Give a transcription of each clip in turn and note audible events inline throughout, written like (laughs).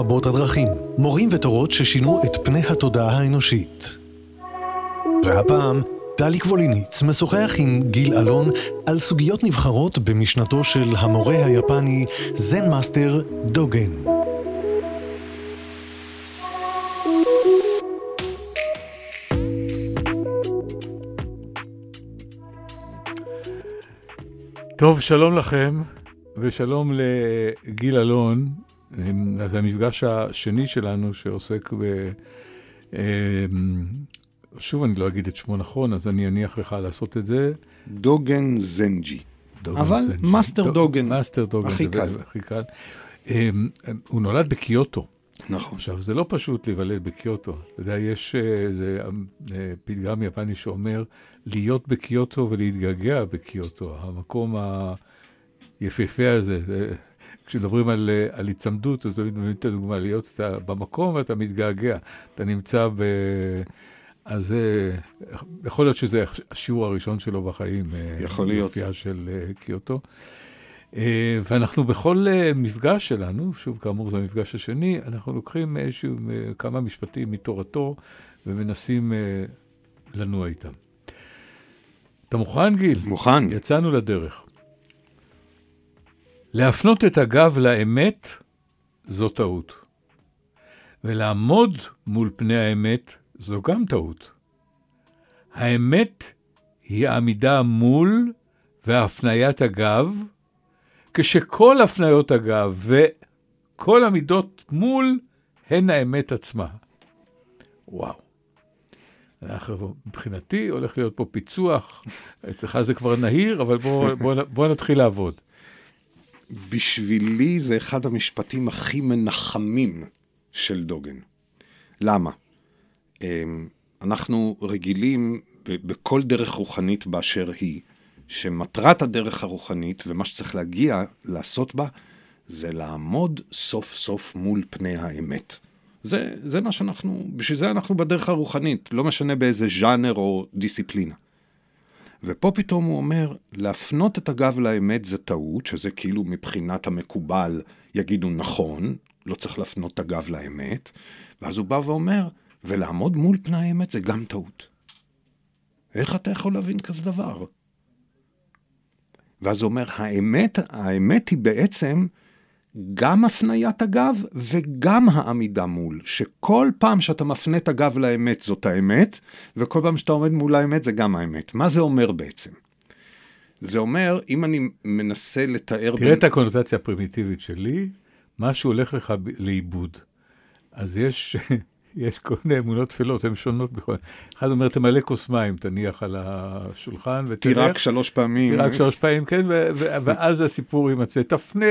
רבות הדרכים, מורים ותורות ששינו את פני התודעה האנושית. והפעם, דלי קבוליניץ משוחח עם גיל אלון על סוגיות נבחרות במשנתו של המורה היפני זן master דוגן. טוב, שלום לכם, ושלום לגיל אלון. זה המפגש השני שלנו שעוסק ב... אמ, שוב, אני לא אגיד את שמו נכון, אז אני אניח לך לעשות את זה. דוגן זנג'י. דוגן אבל זנג'י. master דוג- דוגן. master דוגן. הכי זה קל. הכי קל. אמ, הוא נולד בקיוטו. נכון. עכשיו, זה לא פשוט להיוולד בקיוטו. אתה יודע, יש אה, איזה אה, פתגם יפני שאומר, להיות בקיוטו ולהתגעגע בקיוטו. המקום היפהפה הזה. זה- כשמדברים על, אה, על היצמדות, אז תמיד מביאים את הדוגמה, להיות אתה במקום ואתה מתגעגע. אתה נמצא ב... אז אה, יכול להיות שזה השיעור הראשון שלו בחיים. אה, יכול להיות. יופייה של קיוטו. ואנחנו בכל מפגש שלנו, שוב, כאמור, זה המפגש השני, אנחנו לוקחים איזשהו, כמה משפטים מתורתו ומנסים לנוע איתם. אתה מוכן, גיל? מוכן. יצאנו לדרך. להפנות את הגב לאמת זו טעות. ולעמוד מול פני האמת זו גם טעות. האמת היא העמידה מול והפניית הגב, כשכל הפניות הגב וכל עמידות מול הן האמת עצמה. וואו. אנחנו, מבחינתי הולך להיות פה פיצוח, אצלך זה כבר נהיר, אבל בוא, בוא, בוא נתחיל לעבוד. בשבילי זה אחד המשפטים הכי מנחמים של דוגן. למה? אמ, אנחנו רגילים בכל דרך רוחנית באשר היא, שמטרת הדרך הרוחנית ומה שצריך להגיע, לעשות בה, זה לעמוד סוף סוף מול פני האמת. זה, זה מה שאנחנו, בשביל זה אנחנו בדרך הרוחנית, לא משנה באיזה ז'אנר או דיסציפלינה. ופה פתאום הוא אומר, להפנות את הגב לאמת זה טעות, שזה כאילו מבחינת המקובל יגידו נכון, לא צריך להפנות את הגב לאמת, ואז הוא בא ואומר, ולעמוד מול פני האמת זה גם טעות. איך אתה יכול להבין כזה דבר? ואז הוא אומר, האמת, האמת היא בעצם גם הפניית הגב וגם העמידה מול, שכל פעם שאתה מפנה את הגב לאמת זאת האמת, וכל פעם שאתה עומד מול האמת זה גם האמת. מה זה אומר בעצם? זה אומר, אם אני מנסה לתאר... תראה את הקונוטציה הפרימיטיבית שלי, משהו הולך לך ב- לאיבוד. אז יש, יש כל מיני אמונות טפלות, הן שונות בכל... אחד אומר, תמלא כוס מים, תניח על השולחן ותלך. תירק שלוש פעמים. תירק שלוש פעמים, כן, ו- ו- (laughs) ואז הסיפור יימצא. תפנה,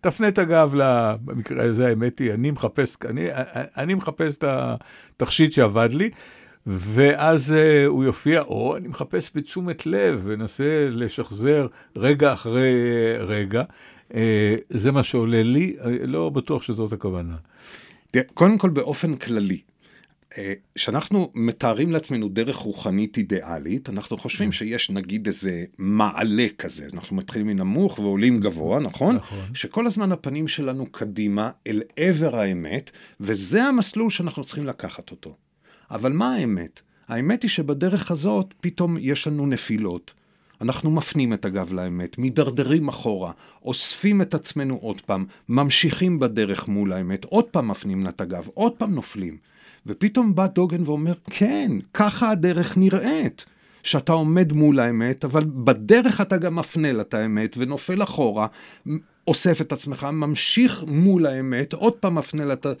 תפנה את הגב, ל- במקרה הזה האמת היא, אני מחפש, אני, אני מחפש את התכשיט שעבד לי, ואז uh, הוא יופיע, או אני מחפש בתשומת לב, ונסה לשחזר רגע אחרי uh, רגע. Uh, זה מה שעולה לי, לא בטוח שזאת הכוונה. קודם כל באופן כללי, אה, כשאנחנו מתארים לעצמנו דרך רוחנית אידיאלית, אנחנו חושבים שיש נגיד איזה מעלה כזה, אנחנו מתחילים מנמוך ועולים גבוה, נכון? נכון. שכל הזמן הפנים שלנו קדימה אל עבר האמת, וזה המסלול שאנחנו צריכים לקחת אותו. אבל מה האמת? האמת היא שבדרך הזאת פתאום יש לנו נפילות. אנחנו מפנים את הגב לאמת, מידרדרים אחורה, אוספים את עצמנו עוד פעם, ממשיכים בדרך מול האמת, עוד פעם מפנים את הגב, עוד פעם נופלים. ופתאום בא דוגן ואומר, כן, ככה הדרך נראית. שאתה עומד מול האמת, אבל בדרך אתה גם מפנה לה את האמת, ונופל אחורה, אוסף את עצמך, ממשיך מול האמת, עוד פעם מפנה לה את ה...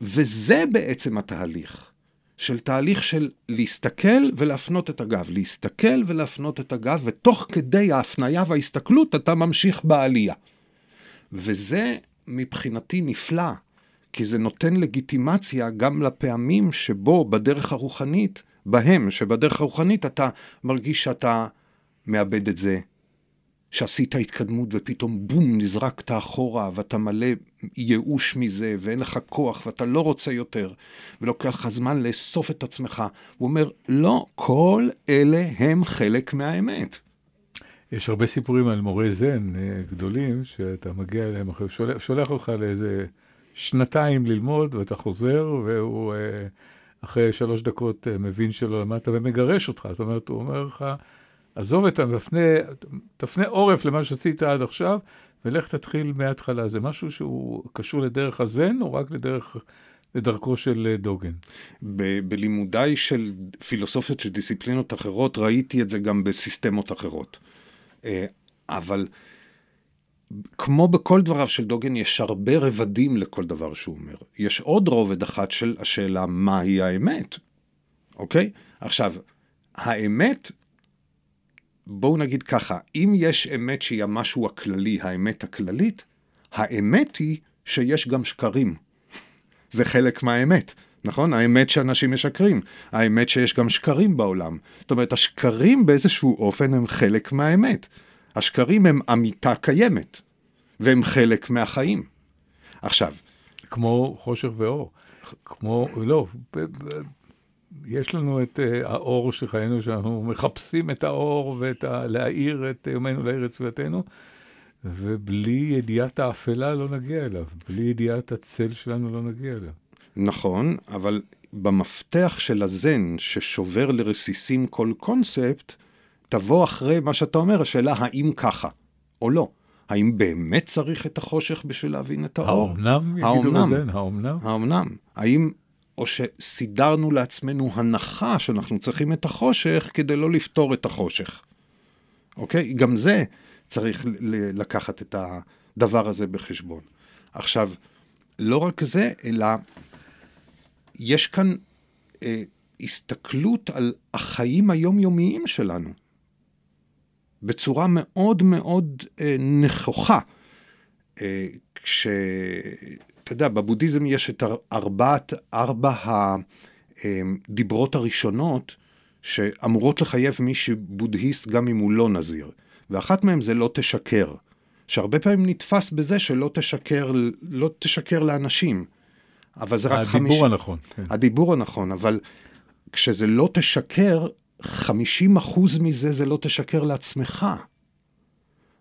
וזה בעצם התהליך. של תהליך של להסתכל ולהפנות את הגב, להסתכל ולהפנות את הגב, ותוך כדי ההפניה וההסתכלות אתה ממשיך בעלייה. וזה מבחינתי נפלא, כי זה נותן לגיטימציה גם לפעמים שבו בדרך הרוחנית, בהם, שבדרך הרוחנית אתה מרגיש שאתה מאבד את זה, שעשית התקדמות ופתאום בום, נזרקת אחורה ואתה מלא ייאוש מזה ואין לך כוח ואתה לא רוצה יותר ולוקח לך זמן לאסוף את עצמך. הוא אומר, לא, כל אלה הם חלק מהאמת. יש הרבה סיפורים על מורי זן אה, גדולים, שאתה מגיע אליהם אחרי, שולח, שולח אותך לאיזה שנתיים ללמוד, ואתה חוזר, והוא אה, אחרי שלוש דקות אה, מבין שלא למדת ומגרש אותך. זאת אומרת, הוא אומר לך, עזוב את המפנה, תפנה עורף למה שעשית עד עכשיו, ולך תתחיל מההתחלה. זה משהו שהוא קשור לדרך הזן, או רק לדרך, לדרכו של אה, דוגן? ב- בלימודיי של פילוסופיות של דיסציפלינות אחרות, ראיתי את זה גם בסיסטמות אחרות. אה, אבל כמו בכל דבריו של דוגן, יש הרבה רבדים לכל דבר שהוא אומר. יש עוד רובד אחת של השאלה מהי האמת, אוקיי? עכשיו, האמת, בואו נגיד ככה, אם יש אמת שהיא המשהו הכללי, האמת הכללית, האמת היא שיש גם שקרים. זה חלק מהאמת, נכון? האמת שאנשים משקרים, האמת שיש גם שקרים בעולם. זאת אומרת, השקרים באיזשהו אופן הם חלק מהאמת. השקרים הם אמיתה קיימת, והם חלק מהחיים. עכשיו... כמו חושך ואור. כמו, לא, יש לנו את uh, האור שחיינו, שאנחנו מחפשים את האור ואת ה... להאיר את יומנו, להאיר את סביבתנו, ובלי ידיעת האפלה לא נגיע אליו. בלי ידיעת הצל שלנו לא נגיע אליו. נכון, אבל במפתח של הזן, ששובר לרסיסים כל קונספט, תבוא אחרי מה שאתה אומר, השאלה האם ככה או לא. האם באמת צריך את החושך בשביל להבין את האור? האומנם? בזן, האומנם? האומנם? האם, או שסידרנו לעצמנו הנחה שאנחנו צריכים את החושך כדי לא לפתור את החושך. אוקיי? גם זה צריך לקחת את הדבר הזה בחשבון. עכשיו, לא רק זה, אלא יש כאן אה, הסתכלות על החיים היומיומיים שלנו. בצורה מאוד מאוד אה, נכוחה. אה, כש... אתה יודע, בבודהיזם יש את ארבעת, ארבע הדיברות הראשונות שאמורות לחייב מי שבודהיסט גם אם הוא לא נזיר. ואחת מהן זה לא תשקר. שהרבה פעמים נתפס בזה שלא תשקר, לא תשקר לאנשים. אבל זה רק חמישים... הדיבור חמיש... הנכון. כן. הדיבור הנכון, אבל כשזה לא תשקר, 50 אחוז מזה זה לא תשקר לעצמך.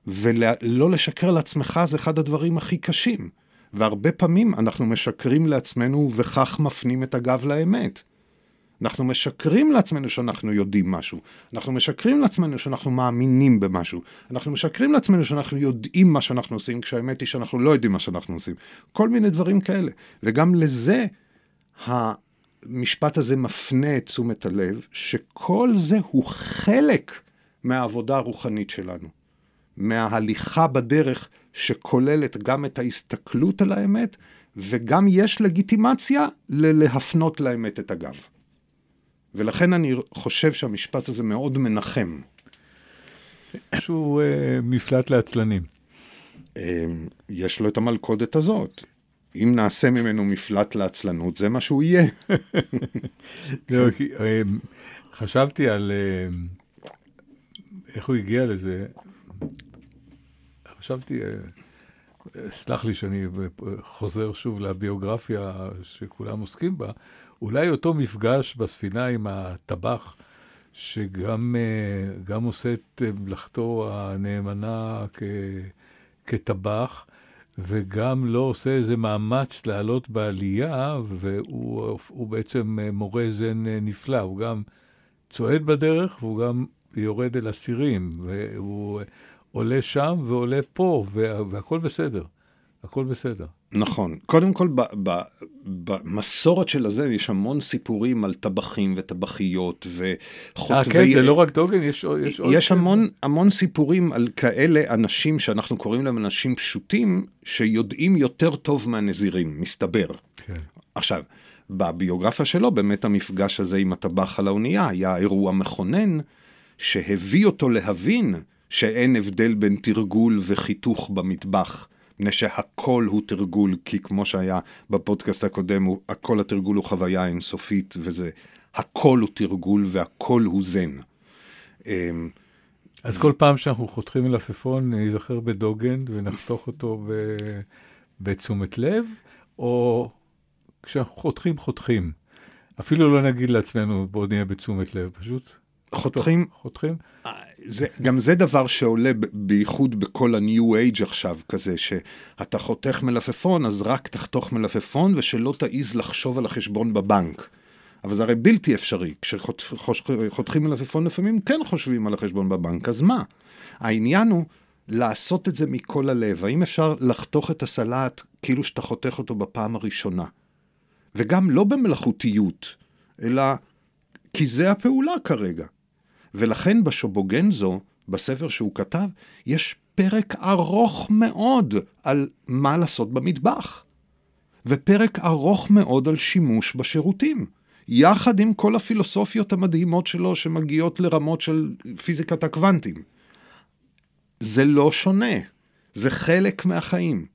ולא לשקר לעצמך זה אחד הדברים הכי קשים. והרבה פעמים אנחנו משקרים לעצמנו וכך מפנים את הגב לאמת. אנחנו משקרים לעצמנו שאנחנו יודעים משהו. אנחנו משקרים לעצמנו שאנחנו מאמינים במשהו. אנחנו משקרים לעצמנו שאנחנו יודעים מה שאנחנו עושים, כשהאמת היא שאנחנו לא יודעים מה שאנחנו עושים. כל מיני דברים כאלה. וגם לזה המשפט הזה מפנה את תשומת הלב, שכל זה הוא חלק מהעבודה הרוחנית שלנו. מההליכה בדרך שכוללת גם את ההסתכלות על האמת, וגם יש לגיטימציה ללהפנות לאמת את הגב. ולכן אני חושב שהמשפט הזה מאוד מנחם. שהוא אה, מפלט לעצלנים. אה, יש לו את המלכודת הזאת. אם נעשה ממנו מפלט לעצלנות, זה מה שהוא יהיה. (laughs) לא, כי, אה, חשבתי על אה, איך הוא הגיע לזה. חשבתי, אה, סלח לי שאני חוזר שוב לביוגרפיה שכולם עוסקים בה, אולי אותו מפגש בספינה עם הטבח, שגם גם עושה את מלאכתו הנאמנה כ, כטבח, וגם לא עושה איזה מאמץ לעלות בעלייה, והוא בעצם מורה זן נפלא. הוא גם צועד בדרך, והוא גם יורד אל אסירים, והוא עולה שם ועולה פה, והכול בסדר. הכל בסדר. נכון. קודם כל, במסורת של הזה יש המון סיפורים על טבחים וטבחיות וחוטבי... אה, כן, זה לא רק דוגן, יש, יש עוד... יש המון, המון סיפורים על כאלה אנשים שאנחנו קוראים להם אנשים פשוטים, שיודעים יותר טוב מהנזירים, מסתבר. כן. עכשיו, בביוגרפיה שלו, באמת המפגש הזה עם הטבח על האונייה היה אירוע מכונן, שהביא אותו להבין שאין הבדל בין תרגול וחיתוך במטבח. מפני שהכל הוא תרגול, כי כמו שהיה בפודקאסט הקודם, הכל התרגול הוא חוויה אינסופית, וזה, הכל הוא תרגול והכל הוא זן. אמ, אז כל פעם שאנחנו חותכים מלפפון, ניזכר בדוגן ונחתוך אותו ב... בתשומת לב, או כשאנחנו חותכים, חותכים. אפילו לא נגיד לעצמנו, בואו נהיה בתשומת לב, פשוט חותכים, חותכים? זה, גם זה דבר שעולה בייחוד בכל ה-new age עכשיו, כזה שאתה חותך מלפפון, אז רק תחתוך מלפפון ושלא תעז לחשוב על החשבון בבנק. אבל זה הרי בלתי אפשרי. כשחותכים מלפפון לפעמים כן חושבים על החשבון בבנק, אז מה? העניין הוא לעשות את זה מכל הלב. האם אפשר לחתוך את הסלט כאילו שאתה חותך אותו בפעם הראשונה? וגם לא במלאכותיות, אלא כי זה הפעולה כרגע. ולכן בשובוגנזו, בספר שהוא כתב, יש פרק ארוך מאוד על מה לעשות במטבח. ופרק ארוך מאוד על שימוש בשירותים. יחד עם כל הפילוסופיות המדהימות שלו שמגיעות לרמות של פיזיקת הקוונטים. זה לא שונה, זה חלק מהחיים.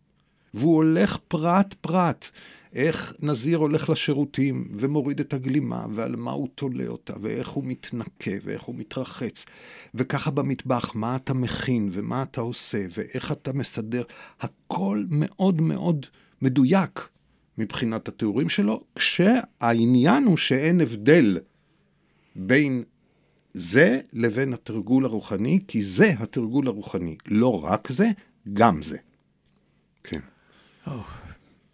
והוא הולך פרט פרט. איך נזיר הולך לשירותים ומוריד את הגלימה, ועל מה הוא תולה אותה, ואיך הוא מתנקה, ואיך הוא מתרחץ. וככה במטבח, מה אתה מכין, ומה אתה עושה, ואיך אתה מסדר. הכל מאוד מאוד מדויק מבחינת התיאורים שלו, כשהעניין הוא שאין הבדל בין זה לבין התרגול הרוחני, כי זה התרגול הרוחני. לא רק זה, גם זה. כן. Oh.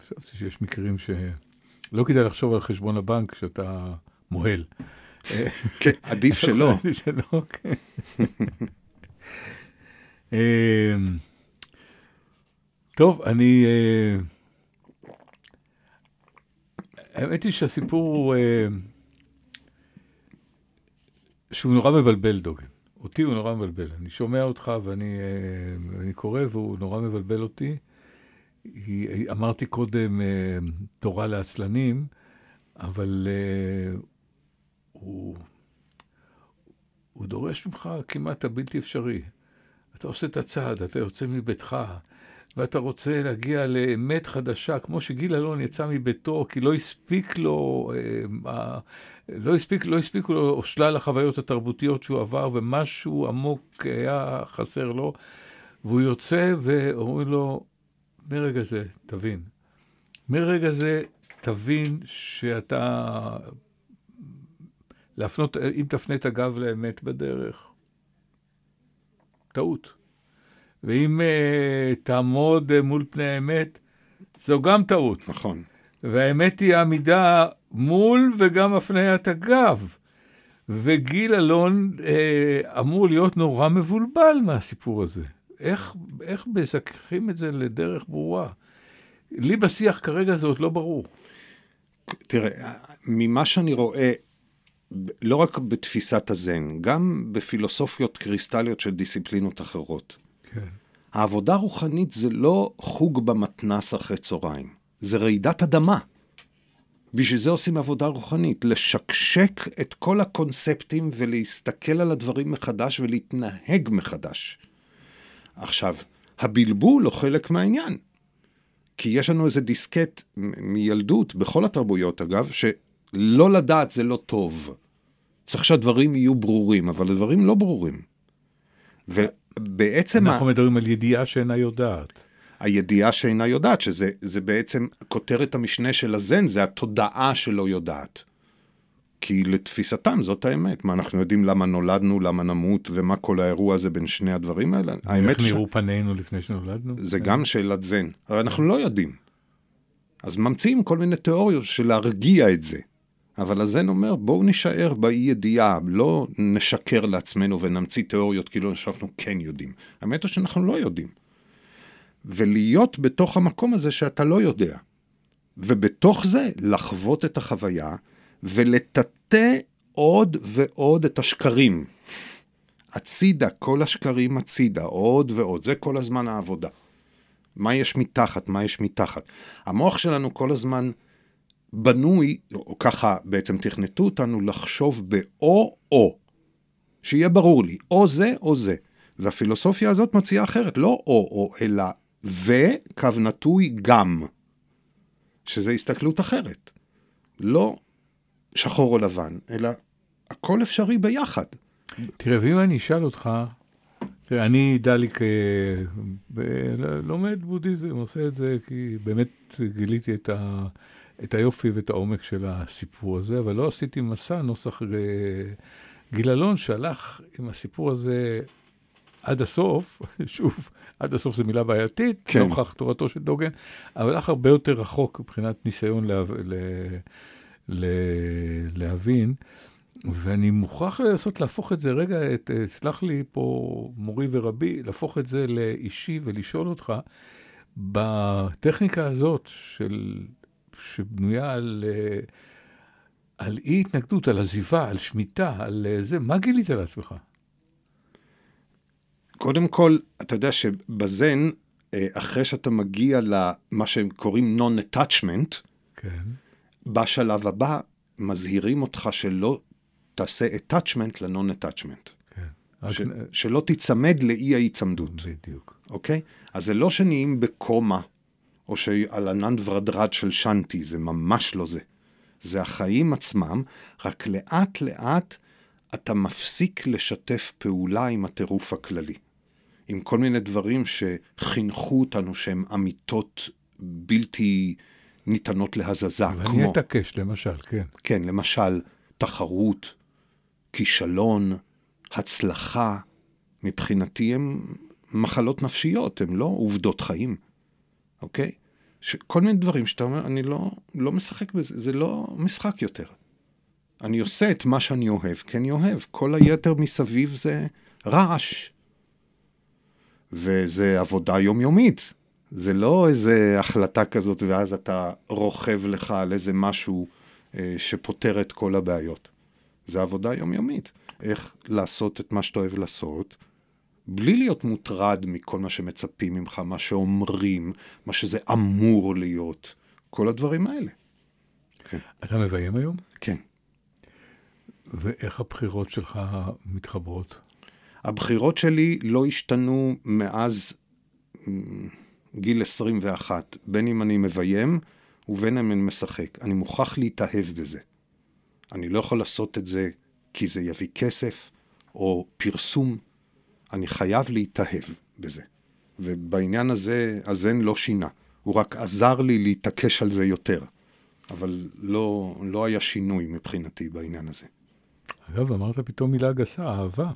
חשבתי שיש מקרים שלא כדאי לחשוב על חשבון הבנק כשאתה מוהל. כן, עדיף (laughs) שלא. עדיף שלא, כן. (laughs) אמ, טוב, אני... אה, האמת היא שהסיפור הוא... אה, שהוא נורא מבלבל, דוגן. אותי הוא נורא מבלבל. אני שומע אותך ואני אה, קורא והוא נורא מבלבל אותי. היא, אמרתי קודם, אה, תורה לעצלנים, אבל uh, הוא, הוא דורש ממך כמעט הבלתי אפשרי. אתה עושה את הצעד, אתה יוצא מביתך, ואתה רוצה להגיע לאמת חדשה, כמו שגיל אלון יצא מביתו, כי לא הספיק לו, אה, לא הספיק, לא הספיקו לו שלל החוויות התרבותיות שהוא עבר, ומשהו עמוק היה חסר לו, והוא יוצא ואומרים לו, מרגע זה, תבין. מרגע זה, תבין שאתה... להפנות, אם תפנה את הגב לאמת בדרך, טעות. ואם uh, תעמוד uh, מול פני האמת, זו גם טעות. נכון. והאמת היא עמידה מול וגם הפניית הגב. וגיל אלון uh, אמור להיות נורא מבולבל מהסיפור הזה. איך, איך מזככים את זה לדרך ברורה? לי בשיח כרגע זה עוד לא ברור. תראה, ממה שאני רואה, לא רק בתפיסת הזן, גם בפילוסופיות קריסטליות של דיסציפלינות אחרות. כן. העבודה הרוחנית זה לא חוג במתנס אחרי צהריים, זה רעידת אדמה. בשביל זה עושים עבודה רוחנית, לשקשק את כל הקונספטים ולהסתכל על הדברים מחדש ולהתנהג מחדש. עכשיו, הבלבול הוא חלק מהעניין. כי יש לנו איזה דיסקט מילדות, בכל התרבויות אגב, שלא לדעת זה לא טוב. צריך שהדברים יהיו ברורים, אבל הדברים לא ברורים. ובעצם... אנחנו ה... מדברים על ידיעה שאינה יודעת. הידיעה שאינה יודעת, שזה בעצם כותרת המשנה של הזן, זה התודעה שלא יודעת. כי לתפיסתם זאת האמת. מה, אנחנו יודעים למה נולדנו, למה נמות, ומה כל האירוע הזה בין שני הדברים האלה? איך נראו ש... פנינו לפני שנולדנו? זה גם שאלת זן. הרי אנחנו לא יודעים. אז ממציאים כל מיני תיאוריות של להרגיע את זה. אבל הזן אומר, בואו נישאר באי ידיעה, לא נשקר לעצמנו ונמציא תיאוריות כאילו שאנחנו כן יודעים. האמת היא שאנחנו לא יודעים. ולהיות בתוך המקום הזה שאתה לא יודע. ובתוך זה לחוות את החוויה, ולטאטא עוד ועוד את השקרים. הצידה, כל השקרים הצידה, עוד ועוד, זה כל הזמן העבודה. מה יש מתחת, מה יש מתחת. המוח שלנו כל הזמן בנוי, או ככה בעצם תכנתו אותנו, לחשוב באו-או. שיהיה ברור לי, או זה או זה. והפילוסופיה הזאת מציעה אחרת, לא או-או, אלא וקו נטוי גם. שזה הסתכלות אחרת. לא שחור או לבן, אלא הכל אפשרי ביחד. תראה, ואם אני אשאל אותך, תראה, אני דליק לומד בודהיזם, עושה את זה כי באמת גיליתי את, ה, את היופי ואת העומק של הסיפור הזה, אבל לא עשיתי מסע נוסח גיל אלון שהלך עם הסיפור הזה עד הסוף, (laughs) שוב, עד הסוף זו מילה בעייתית, כן. נוכח תורתו של דוגן, אבל הלך הרבה יותר רחוק מבחינת ניסיון לה, ל, ל, להבין, ואני מוכרח לנסות להפוך את זה, רגע, את, אה, סלח לי פה מורי ורבי, להפוך את זה לאישי ולשאול אותך, בטכניקה הזאת של, שבנויה על, אה, על אי התנגדות, על עזיבה, על שמיטה, על אה, זה, מה גילית על עצמך? קודם כל, אתה יודע שבזן, אחרי שאתה מגיע למה שהם קוראים non-attachment, כן. בשלב הבא מזהירים אותך שלא תעשה attachment ל-non-attachment. כן. ש, רק- שלא תיצמד לאי ההיצמדות, בדיוק. אוקיי? אז זה לא שנהיים בקומה, או שעל ענן ורדרד של שנטי, זה ממש לא זה. זה החיים עצמם, רק לאט לאט אתה מפסיק לשתף פעולה עם הטירוף הכללי. עם כל מיני דברים שחינכו אותנו שהם אמיתות בלתי ניתנות להזזה, ואני כמו... אתעקש, למשל, כן. כן, למשל, תחרות, כישלון, הצלחה, מבחינתי הם מחלות נפשיות, הם לא עובדות חיים, אוקיי? כל מיני דברים שאתה אומר, אני לא, לא משחק בזה, זה לא משחק יותר. אני עושה את מה שאני אוהב, כי אני אוהב. כל היתר מסביב זה רעש. וזה עבודה יומיומית. זה לא איזה החלטה כזאת, ואז אתה רוכב לך על איזה משהו אה, שפותר את כל הבעיות. זה עבודה יומיומית. איך לעשות את מה שאתה אוהב לעשות, בלי להיות מוטרד מכל מה שמצפים ממך, מה שאומרים, מה שזה אמור להיות. כל הדברים האלה. אתה מביים היום? כן. ואיך הבחירות שלך מתחברות? הבחירות שלי לא השתנו מאז גיל 21, בין אם אני מביים ובין אם אני משחק. אני מוכרח להתאהב בזה. אני לא יכול לעשות את זה כי זה יביא כסף או פרסום. אני חייב להתאהב בזה. ובעניין הזה, הזן לא שינה. הוא רק עזר לי להתעקש על זה יותר. אבל לא, לא היה שינוי מבחינתי בעניין הזה. אגב, אמרת פתאום מילה גסה, אהבה.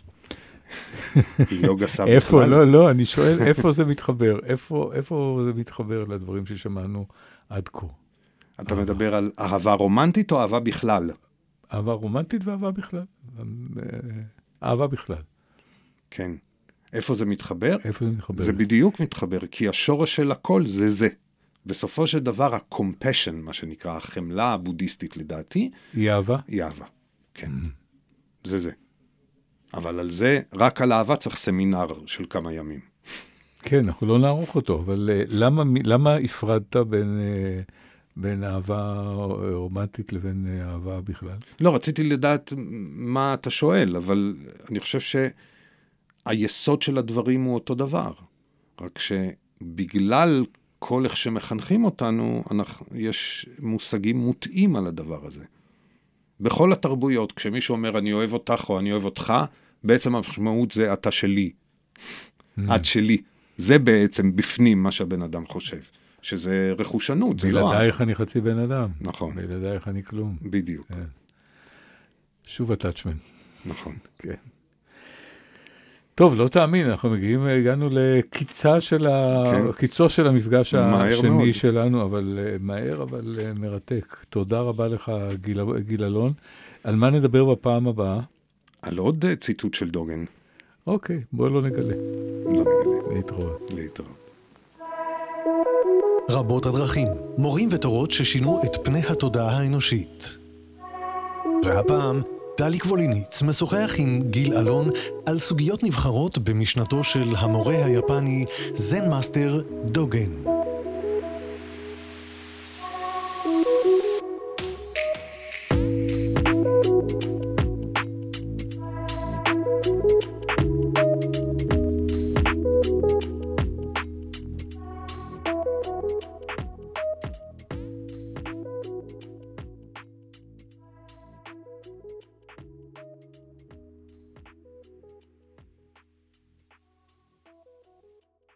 היא לא גסה בכלל. איפה, לא, לא, אני שואל, איפה זה מתחבר? איפה, איפה זה מתחבר לדברים ששמענו עד כה? אתה מדבר על אהבה רומנטית או אהבה בכלל? אהבה רומנטית ואהבה בכלל. אה, אהבה בכלל. כן. איפה זה מתחבר? איפה זה מתחבר? זה בדיוק מתחבר, כי השורש של הכל זה זה. בסופו של דבר, ה-compassion, מה שנקרא, החמלה הבודהיסטית לדעתי, היא אהבה? היא אהבה. כן. זה זה. אבל על זה, רק על אהבה צריך סמינר של כמה ימים. כן, אנחנו לא נערוך אותו, אבל אה, למה, למה הפרדת בין, אה, בין אהבה רומנטית לבין אה, אהבה בכלל? לא, רציתי לדעת מה אתה שואל, אבל אני חושב שהיסוד של הדברים הוא אותו דבר. רק שבגלל כל איך שמחנכים אותנו, אנחנו, יש מושגים מוטעים על הדבר הזה. בכל התרבויות, כשמישהו אומר אני אוהב אותך או אני אוהב אותך, בעצם המשמעות זה אתה שלי, את שלי. זה בעצם בפנים מה שהבן אדם חושב, שזה רכושנות, זה לא... בלעדייך אני חצי בן אדם. נכון. בלעדייך אני כלום. בדיוק, כן. שוב הטאצ'מן. נכון. כן. טוב, לא תאמין, אנחנו מגיעים, הגענו לקיצה של ה... כן. קיצו של המפגש השני מאוד. שלנו, אבל uh, מהר, אבל uh, מרתק. תודה רבה לך, גיל, גיל אלון. על מה נדבר בפעם הבאה? על עוד אה, ציטוט של דוגן, אוקיי, בואו לא נגלה. לא נגלה, להתראות. להתראות. רבות הדרכים, מורים ותורות ששינו את פני התודעה האנושית. והפעם, דלי קבוליניץ משוחח עם גיל אלון על סוגיות נבחרות במשנתו של המורה היפני זן master דוגן.